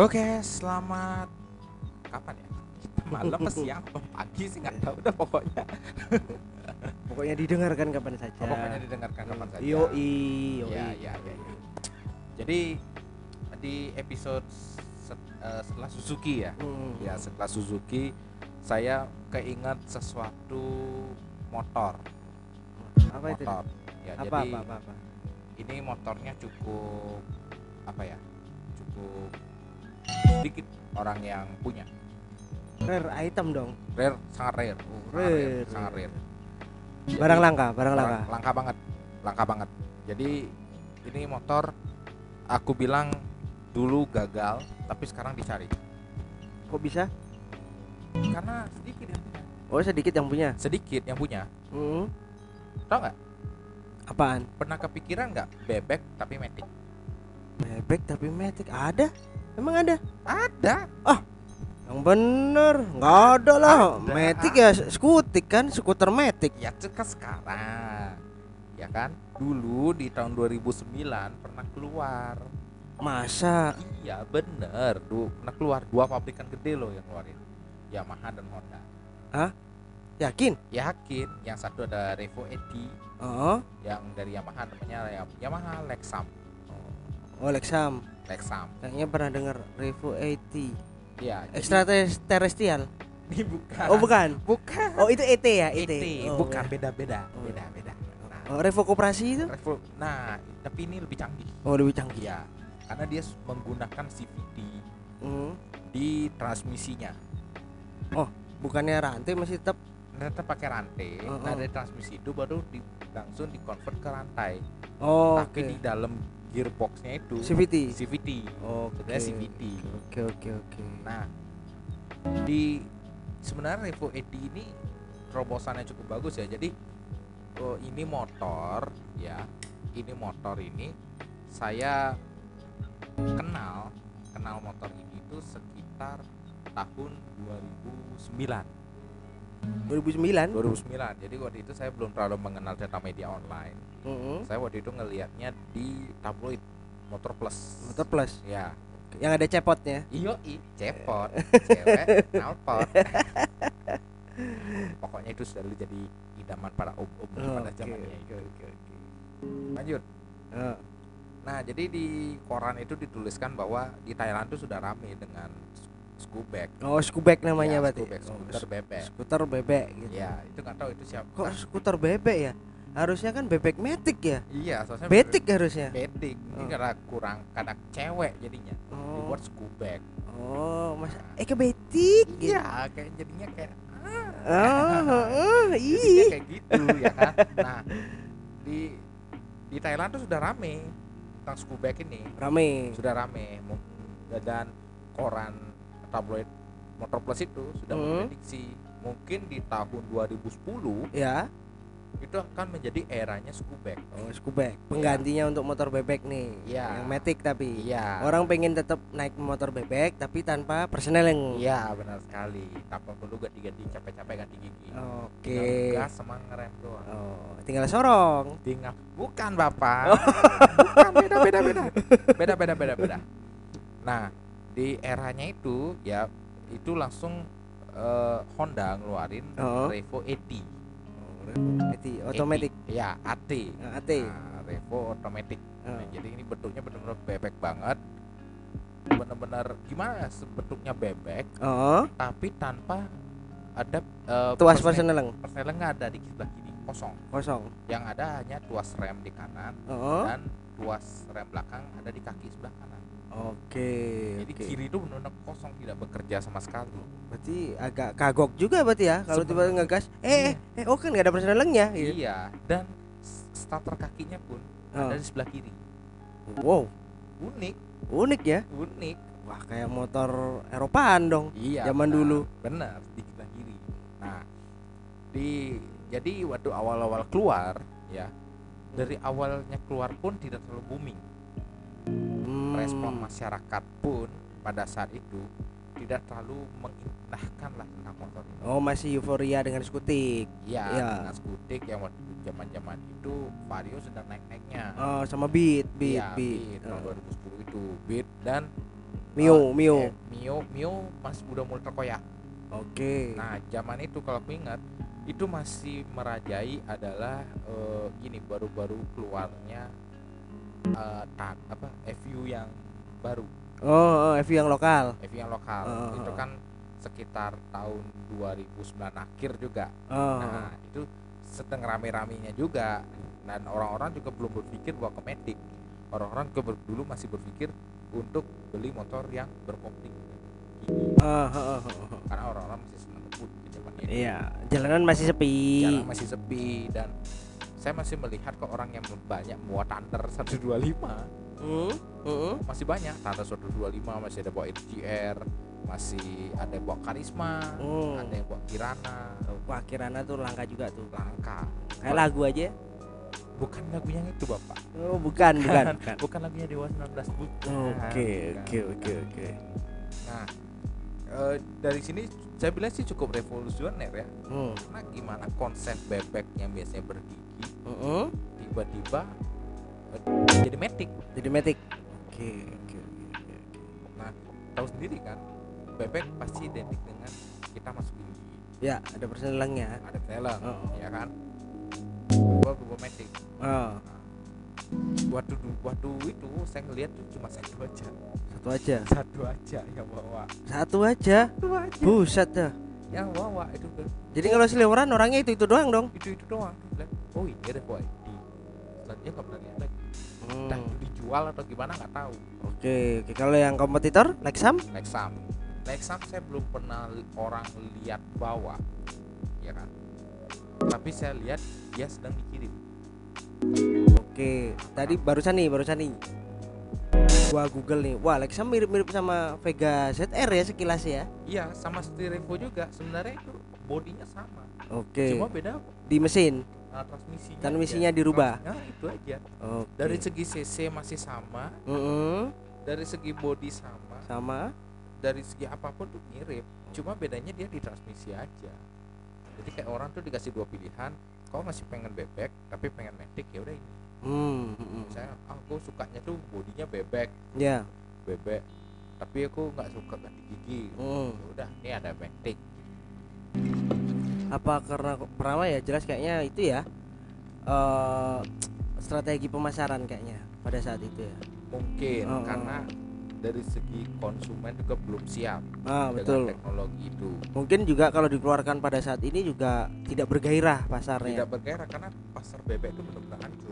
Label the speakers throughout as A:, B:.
A: Oke, selamat kapan ya? Malam siang apa pagi sih nggak tahu udah pokoknya.
B: Pokoknya didengarkan kapan saja.
A: Oh, pokoknya didengarkan kapan saja.
B: Yo i, yo
A: Ya, ya, ya, ya. Jadi di episode set- eh, setelah Suzuki ya.
B: Hmm.
A: Ya, setelah Suzuki saya keingat sesuatu motor.
B: Apa itu?
A: motor. Ya,
B: Apa,
A: jadi
B: apa apa apa?
A: ini motornya cukup apa ya? Cukup sedikit orang yang punya.
B: Rare item dong.
A: Rare, sangat rare. Oh, sangat
B: Rare.
A: sangat rare.
B: Barang langka, barang langka.
A: Langka banget langka banget jadi ini motor aku bilang dulu gagal tapi sekarang dicari
B: Kok bisa?
A: karena sedikit yang punya
B: Oh sedikit yang punya.
A: sedikit yang punya
B: Hmm.
A: tau nggak
B: Apaan?
A: pernah kepikiran nggak bebek tapi metik
B: Bebek tapi metik ada? Emang ada?
A: ada.
B: Yang bener, nggak ada lah.
A: Ada.
B: Metik ya skutik kan, skuter metik.
A: ya itu kan sekarang. Ya kan? Dulu di tahun 2009 pernah keluar.
B: Masa?
A: iya bener. Dulu pernah keluar dua pabrikan gede loh yang keluarin. Yamaha dan Honda.
B: Yakin?
A: yakin. Yang satu ada Revo Edi
B: Oh,
A: yang dari Yamaha namanya ya- Yamaha Lexam
B: oh Lexam.
A: Lexam
B: Kayaknya pernah dengar Revo 80.
A: ya jadi-
B: Extraterrestrial.
A: ini bukan
B: Oh bukan.
A: bukan
B: Oh itu ET ya, ET.
A: ET,
B: Oh,
A: bukan beda beda
B: Oh.
A: beda beda nah,
B: Oh, Revo Koperasi itu?
A: Revo nah tapi ini lebih canggih
B: Oh lebih canggih.
A: ya karena dia menggunakan CVT
B: Hmm.
A: di transmisinya
B: Bukannya rantai masih tetap
A: ternyata pakai rantai
B: Oh,
A: nah
B: oh.
A: dari transmisi itu baru di, langsung di convert ke rantai
B: Oh,
A: tapi di
B: oke.
A: dalam gearboxnya itu
B: CVT.
A: CVT
B: Oh, oke.
A: sebenarnya CVT
B: Oke, oke, oke.
A: Nah, di sebenarnya Revo Edi ini terobosannya cukup bagus ya. Jadi oh, ini motor ya, ini motor ini saya kenal kenal motor ini itu sekitar tahun 2009.
B: 2009.
A: 2009. Jadi waktu itu saya belum terlalu mengenal data media online.
B: Mm-mm.
A: Saya waktu itu ngelihatnya di tabloid Motor Plus.
B: Motor plus
A: Ya,
B: yang ada cepotnya.
A: Iyo i, cepot, cewek, nalpot. Pokoknya itu sudah jadi idaman para om-om pada
B: Oke,
A: zamannya itu.
B: oke, oke.
A: Lanjut.
B: Ah,
A: Nah, jadi di koran itu dituliskan bahwa di Thailand itu sudah ramai dengan skubek.
B: Oh, skubek namanya
A: Ya,
B: berarti.
A: skubek,
B: Oh,
A: skuter bebek.
B: skuter bebek gitu.
A: Ya, itu nggak tahu itu siapa.
B: Kok skuter bebek ya? Harusnya kan bebek metik ya.
A: Iya, soalnya
B: Betik harusnya.
A: Betik. Ini
B: Oh.
A: karena kurang kadang cewek jadinya.
B: Oh.
A: Dibuat skubek.
B: Oh, Mas eh ke betik gitu.
A: Iya, kayak jadinya kayak
B: Oh, oh,
A: jadinya
B: ih.
A: kayak gitu ya kan nah di di Thailand tuh sudah rame tentang skubek ini
B: Rame.
A: sudah rame dan koran tabloid motor plus itu sudah
B: Hmm.
A: memprediksi mungkin di tahun 2010
B: Ya.
A: itu akan menjadi eranya skubek
B: Oh, skubek. Penggantinya untuk motor bebek nih.
A: Iya.
B: Yang metik tapi.
A: iya
B: Orang pengen tetap naik motor bebek tapi tanpa persneling.
A: iya benar sekali tanpa perlu ganti-ganti capek-capek ganti gigi
B: Oke.
A: tinggal gas sama ngerem doang
B: Oh, tinggal sorong.
A: tinggal bukan bapak bukan beda beda beda beda beda beda beda nah di eranya itu ya itu langsung eh, Honda ngeluarin
B: Oh.
A: Revo AT
B: Itu otomatis.
A: ya AT
B: AT.
A: Nah, Revo otomatis
B: Oh.
A: Nah, jadi ini bentuknya benar-benar bebek banget benar-benar gimana ya, bentuknya bebek
B: Oh,
A: tapi tanpa ada eh,
B: tuas persneling
A: persneling nggak ada di sebelah kiri kosong
B: kosong.
A: yang ada hanya tuas rem di kanan
B: Oh.
A: dan tuas rem belakang ada di kaki sebelah kanan.
B: Oke.
A: Jadi
B: oke.
A: kiri itu benar-benar kosong tidak bekerja sama sekali.
B: Berarti agak kagok juga berarti ya kalau tiba ngegas. Eh, eh, eh, oh kan nggak ada persnelingnya gitu.
A: Iya, dan s- starter kakinya pun
B: Oh.
A: ada di sebelah kiri.
B: Wow,
A: Unik,
B: unik ya.
A: unik.
B: Wah, kayak motor Eropaan dong.
A: Iya.
B: Zaman
A: benar,
B: dulu.
A: Benar, di sebelah kiri. Nah, di jadi waktu awal-awal keluar ya, dari awalnya keluar pun tidak terlalu booming.
B: Hmm.
A: Respon masyarakat pun pada saat itu tidak terlalu mengindahkan lah tentang motor ini.
B: Oh, masih euforia dengan skutik.
A: Iya,
B: Iya.
A: dengan skutik yang waktu zaman-zaman itu Vario sedang naik-naiknya.
B: Oh, sama beat, beat,
A: Iya,
B: beat.
A: Beat, tahun
B: Oh.
A: 2010 itu Beat dan
B: Mio,
A: Oh,
B: Mio.
A: eh, Mio, Mio masih udah mulai terkoyak.
B: Oke.
A: Nah, zaman itu kalau aku ingat itu masih merajai adalah eh, gini baru-baru keluarnya tak apa FU yang baru,
B: Oh, oh, FU yang lokal.
A: FU yang lokal.
B: Oh,
A: itu
B: oh.
A: kan sekitar tahun 2009 akhir juga.
B: Oh.
A: Nah, itu sedang rame-ramenya juga. Dan orang-orang juga belum berpikir bahwa ke Matic. Orang-orang juga ber- dulu masih berpikir untuk beli motor yang berkopling.
B: Oh, oh, oh, oh, oh.
A: Karena orang-orang masih senang ngebut di zaman itu.
B: Iya, jalanan masih sepi.
A: Jalan masih sepi dan saya masih melihat kok orang yang banyak muat Thunder 125
B: Hmm, hmm.
A: masih banyak Thunder 125 masih ada bawa RGR masih ada yang bawa Karisma
B: Hmm.
A: ada yang bawa Kirana
B: Wah, Kirana tuh langka juga tuh.
A: langka
B: Kayak lagu aja.
A: bukan lagunya itu bapak
B: Oh, bukan, bukan. bukan.
A: bukan lagunya Dewa 19 bukan
B: Oke, oke, oke, oke.
A: nah eh, dari sini saya bilang sih cukup revolusioner ya
B: Hmm.
A: karena gimana konsep bebek yang biasanya bergigi tiba-tiba eh, jadi metik
B: Jadi Matic. Oke, oke, oke, oke.
A: nah tahu sendiri kan bebek pasti identik dengan kita masukin gigi
B: Ya, ada persenelangnya.
A: ada telang
B: Oh.
A: ya kan gua gua metik
B: Oh,
A: waktu waktu itu saya ngeliat tuh cuma satu aja
B: satu aja.
A: satu aja yang bawa
B: Satu aja.
A: satu aja
B: Buset dah.
A: yang bawa itu
B: Jadi kalau seliweran orangnya itu itu doang dong.
A: itu itu doang oh ini ada kok ID selanjutnya nggak pernah lihat lagi
B: Hmm.
A: dijual atau gimana nggak tahu
B: Oke, oke. Kalau yang kompetitor, Lexam?
A: Lexam Lexam saya belum pernah li- orang lihat bawa ya kan tapi saya lihat dia sedang dikirim
B: Oke, tadi barusan nih, barusan nih. Gua Google nih. Wah, Lexam mirip-mirip sama Vega ZR ya sekilas ya.
A: iya sama Revo juga sebenarnya itu bodinya sama
B: Oke.
A: cuma beda
B: Di mesin.
A: uh, transmisinya
B: Transmisinya
A: aja.
B: dirubah.
A: nah itu aja
B: Oke.
A: dari segi cc masih sama
B: Mm-mm.
A: dari segi body sama
B: sama.
A: dari segi apa pun tuh mirip cuma bedanya dia di transmisi aja jadi kayak orang tuh dikasih dua pilihan kau masih pengen bebek tapi pengen matic ya udah ini
B: Hmm. mm-mm.
A: saya ah gue sukanya tuh bodinya bebek
B: Ya.
A: bebek tapi aku nggak suka ganti gigi
B: Mm.
A: ya udah ini ada matic
B: Apa karena pertama ya jelas kayaknya itu ya. eh strategi pemasaran kayaknya pada saat itu ya.
A: mungkin
B: Oh, oh,
A: karena dari segi konsumen juga belum siap
B: Ah,
A: dengan
B: betul.
A: teknologi itu
B: Mungkin juga kalau dikeluarkan pada saat ini juga tidak bergairah pasarnya.
A: tidak bergairah karena pasar bebek itu benar-benar hancur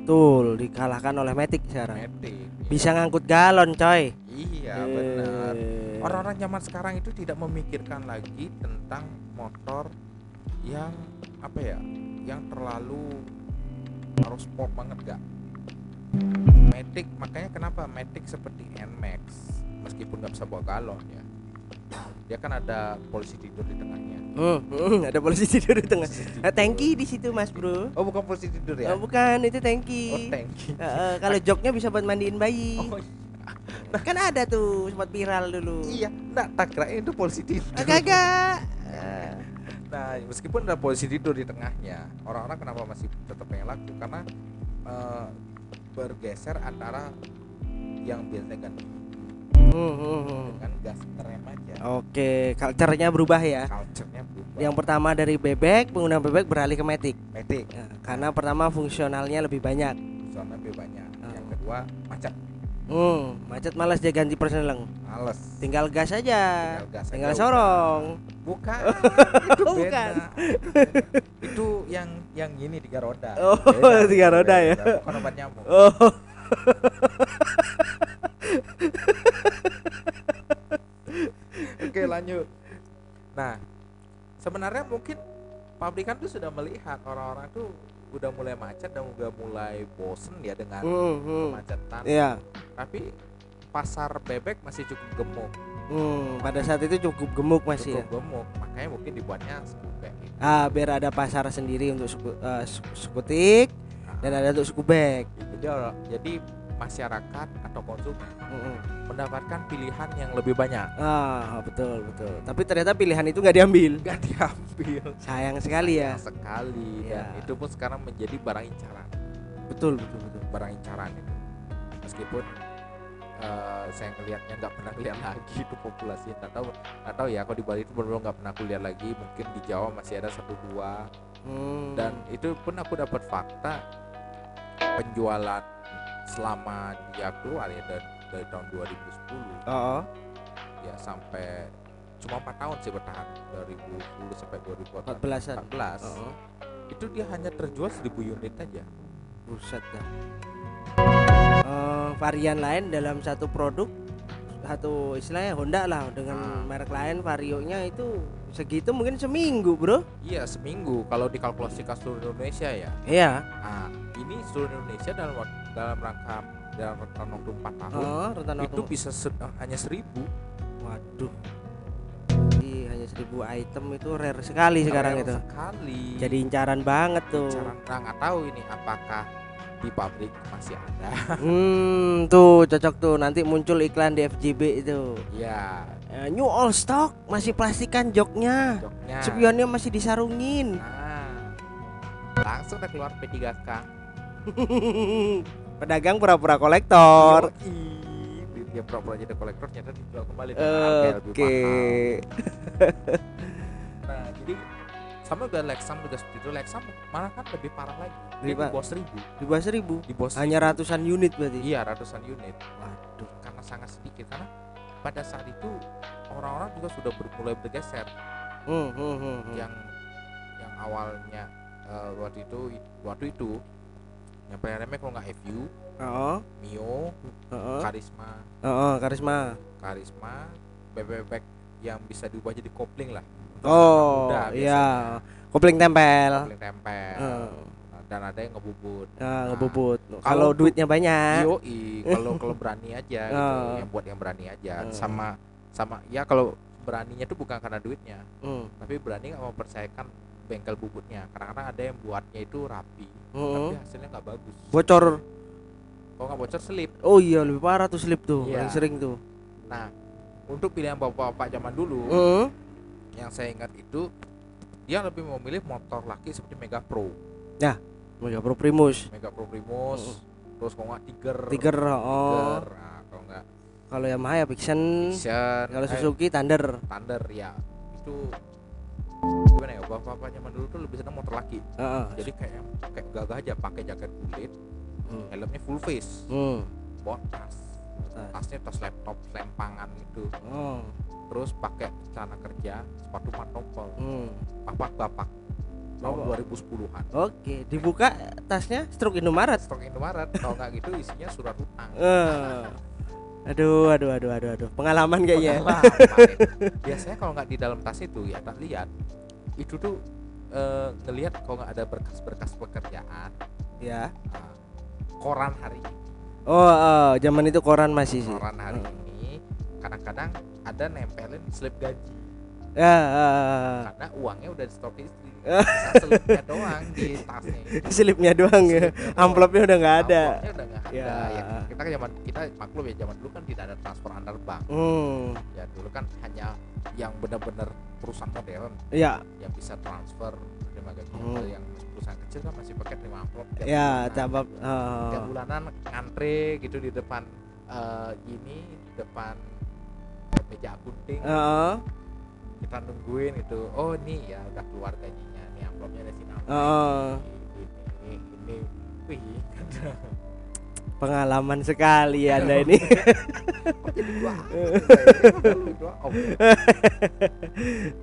B: Betul, dikalahkan oleh Matic sekarang.
A: matic
B: Bisa ngangkut galon, coy.
A: iya benar.
B: Eh,
A: orang-orang zaman sekarang itu tidak memikirkan lagi tentang motor yang apa ya yang terlalu harus sport banget gak Matic makanya kenapa Matic seperti Nmax meskipun nggak bisa bawa galon ya dia kan ada polisi tidur di tengahnya
B: Hmm, hmm, ada polisi tidur di tengah. Eh, tanki di situ, Mas, Bro.
A: oh bukan polisi tidur ya
B: Oh, bukan, itu
A: oh
B: tanki.
A: tanki
B: Eh, eh, kalau joknya bisa buat mandiin bayi.
A: oh
B: Kan ada tuh sempat viral dulu.
A: iya enggak tak kirain itu polisi tidur
B: Eh, kagak.
A: Nah, meskipun ada polisi tidur di tengahnya, orang-orang kenapa masih tetap pengen laku? Karena eh, bergeser antara yang biasa ganti
B: hmm, hmm, hmm.
A: gas rem aja.
B: Oke, culture-nya berubah ya.
A: Culture-nya berubah.
B: Yang pertama dari bebek, pengguna bebek beralih ke Matic.
A: Matic,
B: Ya, karena pertama fungsionalnya lebih banyak.
A: soalnya lebih banyak.
B: Oh.
A: Yang kedua macet,
B: Hmm, macet malas dia ganti persneleng.
A: males.
B: Tinggal gas aja.
A: Tinggal gas aja
B: Tinggal
A: udah.
B: sorong.
A: Bukan, itu beda.
B: bukan.
A: itu yang yang ini tiga roda.
B: Oh,
A: Beda,
B: tiga
A: beda,
B: roda ya.
A: beda. Bukan obat nyamuk.
B: Oh,
A: Oke lanjut. Nah, sebenarnya mungkin pabrikan tuh sudah melihat orang-orang tuh udah mulai macet dan udah mulai bosen ya dengan
B: hmm, hmm.
A: kemacetan.
B: Iya.
A: Tapi pasar bebek masih cukup gemuk,
B: Hmm, pada saat itu cukup gemuk masih ya.
A: cukup gemuk. Makanya mungkin dibuatnya skupek.
B: Ah, biar ada pasar sendiri untuk suku, suku- skutik dan ada untuk suku bag.
A: Jadi jadi masyarakat atau konsumen
B: Mm-mm.
A: mendapatkan pilihan yang lebih banyak.
B: Ah, betul betul. Tapi ternyata pilihan itu nggak diambil.
A: Gak diambil
B: Sayang sekali ya.
A: Sayang sekali dan
B: Ya.
A: itu pun sekarang menjadi barang incaran.
B: Betul betul betul.
A: barang incaran itu meskipun eh, saya ngelihatnya nggak pernah lihat lagi itu populasi nggak tahu nggak tahu ya kalau di Bali itu benar nggak pernah aku lihat lagi mungkin di Jawa masih ada satu dua
B: Hmm.
A: dan itu pun aku dapat fakta penjualan selama dia keluar ya dari, dari tahun 2010
B: Oh, oh.
A: ya sampai cuma empat tahun sih bertahan 2010 sampai 2014
B: 14-an.
A: 14
B: Oh, oh.
A: itu dia hanya terjual 1000 unit aja
B: Buset dah. Eh, varian lain dalam satu produk satu istilahnya Honda lah dengan
A: Ah.
B: merek lain varionya itu segitu mungkin seminggu bro
A: iya seminggu kalau dikalkulasikan seluruh Indonesia ya
B: iya
A: nah ini seluruh Indonesia dalam wak- dalam rangka dalam rentang waktu 4 tahun
B: oh, rentan
A: itu bisa eh, hanya 1000
B: waduh. Jadi hanya seribu item itu rare sekali sekarang
A: Rare
B: itu.
A: sekali.
B: Jadi incaran banget tuh.
A: Cara nah, nggak tahu ini apakah di pabrik masih ada.
B: Hmm tuh cocok tuh. Nanti muncul iklan di FJB itu.
A: Ya
B: Eh, new all stock masih plastikan joknya.
A: Joknya.
B: Spionnya masih disarungin.
A: Nah langsung keluar P3K
B: pedagang pura-pura kolektor
A: Yoi. dia pura-pura jadi kolektor ternyata dijual kembali dengan harga yang lebih
B: Oke.
A: mahal. nah jadi sama juga Lexam juga seperti itu Lexam malah kan lebih parah lagi dia di bawah seribu
B: Di bawah seribu.
A: di bawah
B: Hanya ratusan unit berarti.
A: iya ratusan unit
B: Waduh.
A: karena sangat sedikit karena pada saat itu orang-orang juga sudah mulai bergeser
B: Hmm, hmm, hmm, hmm.
A: yang yang awalnya eh, waktu itu waktu itu yang paling remeh kalau nggak FU,
B: Oh,
A: Mio,
B: oh,
A: Karisma,
B: oh, karisma.
A: Karisma, bebek yang bisa diubah jadi kopling lah.
B: Oh,
A: muda
B: iya. Kopling tempel.
A: Kopling tempel.
B: Eh,
A: Dan ada yang ngebubut.
B: nah,
A: Nah,
B: ngebubut.
A: kalau
B: duitnya banyak.
A: Yoi, kalau kalau berani aja gitu,
B: Oh.
A: yang buat yang berani aja.
B: Hmm.
A: Sama sama ya kalau beraninya tuh bukan karena duitnya,
B: Hmm.
A: tapi berani nggak mempercayakan bengkel bubutnya. Kadang-kadang ada yang buatnya itu rapi,
B: Hmm.
A: tapi hasilnya nggak bagus.
B: Bocor.
A: Kalau nggak bocor selip.
B: Oh iya, lebih parah tuh slip tuh.
A: Iya.
B: Paling sering tuh.
A: Nah, untuk pilihan bapak-bapak zaman dulu,
B: Hmm.
A: yang saya ingat itu dia lebih memilih motor laki seperti Mega Pro,
B: Mega Pro Primus.
A: Mega Pro Primus, terus kalau nggak Tiger,
B: Tiger, oh.
A: Tiger, nah, kalau nggak
B: Kalau Yamaha ya Vision.
A: Vision,
B: Kalau
A: eh,
B: Suzuki Thunder.
A: Thunder ya itu gimana ya bapak-bapak zaman dulu tuh lebih senang motor laki
B: Heeh.
A: jadi kayak kayak gagah aja pakai jaket kulit
B: Hmm.
A: helmnya full face
B: Hmm.
A: bawa tas tasnya tas laptop lempangan gitu
B: Oh.
A: terus pakai celana kerja sepatu pantopel
B: Hmm.
A: papak bapak tahun
B: Oh.
A: 2010-an
B: Oke, dibuka tasnya stroke Indomaret.
A: stok Indomaret kalau nggak gitu isinya surat utang
B: Eh. Aduh, aduh, aduh, aduh, aduh. Pengalaman kayaknya.
A: Pengalaman. biasanya kalau nggak di dalam tas itu ya tak lihat itu tuh eh, ngelihat kalau nggak ada berkas-berkas pekerjaan
B: Ya.
A: nah, koran hari ini
B: Oh, oh, zaman itu koran masih sih.
A: koran hari
B: Hmm.
A: ini kadang-kadang ada nempelin slip gaji
B: Ya,
A: karena uangnya udah di stok istri
B: Eh.
A: Sisa slipnya doang di tasnya
B: slipnya doang ya. Amplopnya udah nggak ada.
A: Amplopnya udah nggak ada
B: Ya.
A: ya. kita kan zaman kita maklum ya zaman dulu kan tidak ada transfer antar bank
B: Hmm.
A: ya dulu kan hanya yang benar-benar perusahaan modern
B: Ya,
A: yang bisa transfer terima gaji
B: Hmm.
A: Yang perusahaan kecil kan masih pakai terima amplop
B: ya,
A: bulanan.
B: tabab.
A: tiap
B: Oh.
A: bulanan ngantre gitu di depan eh, ini depan meja akunting
B: Heeh.
A: Kita nungguin gitu. Oh ini ya udah keluar gajinya. Nih amplopnya ada sini
B: Heeh.
A: ini ini ini. Wih
B: Pengalaman sekali Anda ini.
A: kok jadi Kayaknya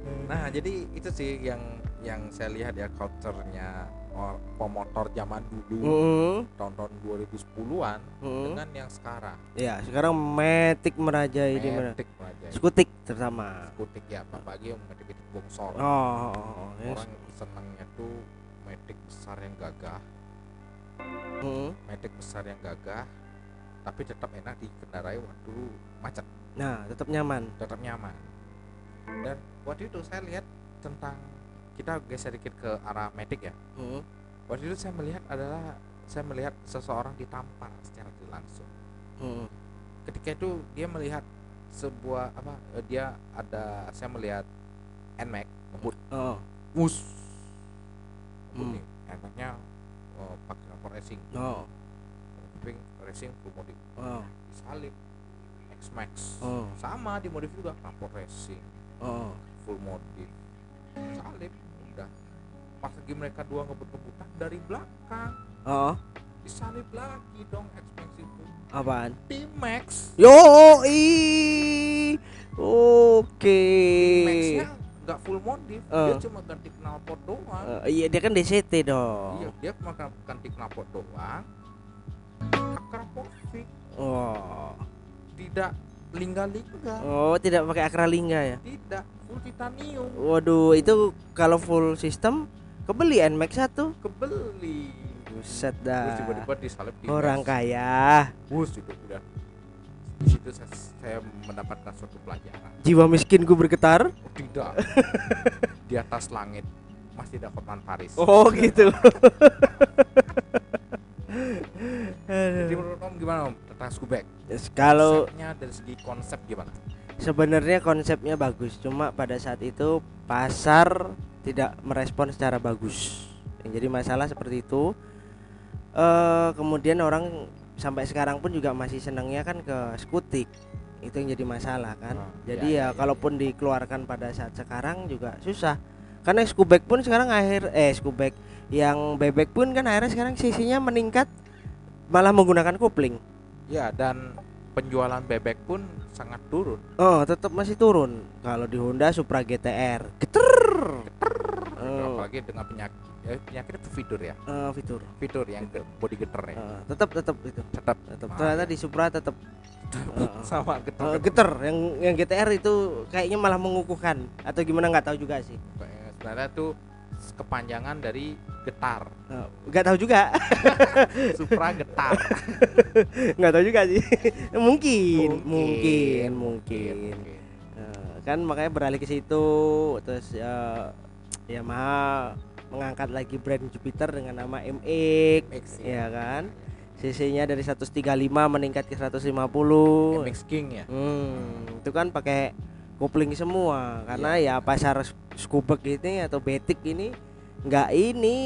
A: jadi itu sih yang yang saya lihat ya culture-nya or- pemotor zaman dulu
B: Heeh.
A: tahun-tahun 2010-an
B: Heeh.
A: dengan yang sekarang
B: Ya, sekarang Matic merajai di mana?
A: Matic aja
B: Skutik terutama.
A: skutik ya apalagi yang Matic itu bongsor
B: Oh, oh, oh, yes.
A: orang senangnya tuh Matic besar yang gagah
B: Heeh.
A: Matic besar yang gagah tapi tetap enak dikendarai waktu macet
B: Nah, tetap nyaman.
A: tetap nyaman dan waktu itu saya lihat tentang kita geser dikit ke arah Matic ya
B: Heeh.
A: waktu itu saya melihat adalah saya melihat seseorang ditampar secara langsung
B: Heeh.
A: ketika itu dia melihat sebuah apa eh, dia ada saya melihat Nmax ngebut
B: Oh.
A: bus
B: Hmm.
A: ini Nmax-nya eh, pakai apa racing
B: Oh.
A: Pink racing full mode
B: Oh.
A: disalip X Max
B: Oh.
A: sama dimodif juga knalpot racing
B: Oh.
A: full modif salib udah pas lagi mereka dua ngebut-ngebutan dari belakang
B: Oh.
A: disalip lagi dong Max itu
B: Apaan?
A: T-Max
B: Yo i. Oke.
A: T-Max-nya nggak full modif dia
B: Eh.
A: cuma ganti knalpot doang
B: Eh, iya dia kan DCT dong.
A: iya dia cuma ganti knalpot doang akrapofik
B: Oh.
A: tidak lingga-lingga
B: Oh, tidak pakai akralingga ya.
A: tidak full titanium.
B: Waduh, itu kalau full system kebeli NMAX 1.
A: kebeli.
B: Buset
A: terus
B: dah.
A: tiba-tiba disalip di
B: Orang kaya,
A: bus itu udah. Di situ saya, saya mendapatkan suatu pelajaran.
B: Jiwa miskinku bergetar.
A: oh, tidak. Di atas langit. Masih ada Hotman Paris.
B: Oh, gitu.
A: jadi menurut om gimana om tentang Skubek
B: Yes, kalau
A: konsepnya dari segi konsep gimana
B: sebenarnya konsepnya bagus, cuma pada saat itu pasar tidak merespon secara bagus. Yang jadi masalah seperti itu. eh kemudian orang sampai sekarang pun juga masih senangnya kan ke skutik. Itu yang jadi masalah kan.
A: Oh,
B: jadi
A: iya,
B: ya,
A: iya, iya.
B: kalaupun dikeluarkan pada saat sekarang juga susah. Karena skubek pun sekarang akhir eh skubek yang bebek pun kan akhirnya sekarang sisinya meningkat malah menggunakan kopling.
A: Ya dan penjualan bebek pun sangat turun
B: Oh, tetap masih turun. Kalau di Honda Supra GTR, geter. Oh,
A: apalagi dengan penyakit eh, penyakit itu fitur ya
B: eh, fitur.
A: fitur yang ge- body geter ya
B: Eh, tetap tetap itu.
A: tetap
B: Tetap.
A: Ah,
B: Ternyata
A: iya.
B: di Supra tetap eh,
A: sama geter,
B: eh, geter. Yang yang GTR itu kayaknya malah mengukuhkan atau gimana nggak tahu juga sih.
A: sebenarnya tuh kepanjangan dari getar
B: Eh, Nggak tahu juga.
A: supra getar
B: Nggak tahu juga sih. mungkin,
A: Mungkin,
B: mungkin, mungkin.
A: mungkin.
B: Eh, kan makanya beralih ke situ terus ya Yamaha mengangkat lagi brand Jupiter dengan nama MX
A: MX
B: ya kan CC-nya dari 135 meningkat ke 150
A: MX King ya
B: hmm, itu kan pakai kopling semua. Karena ya pasar skubek ini atau betik ini nggak ini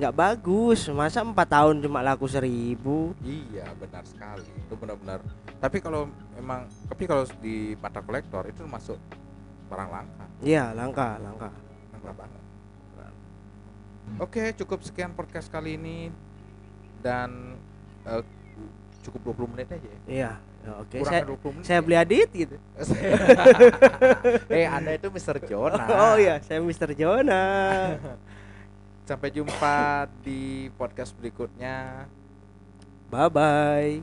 B: nggak bagus. Masa empat tahun cuma laku seribu?
A: Iya benar sekali. Itu benar-benar. Tapi kalau memang tapi kalau di mata kolektor itu masuk barang langka.
B: Ya langka langka.
A: Langka banget. Oke cukup sekian podcast kali ini. Dan eh, cukup 20 menit aja ya
B: iya ya, oke
A: kurang
B: saya
A: dari 20 menit
B: saya
A: ya?
B: beli adit gitu
A: eh anda itu Mr. Jonah
B: oh iya saya Mr. Jonah
A: sampai jumpa di podcast berikutnya
B: bye bye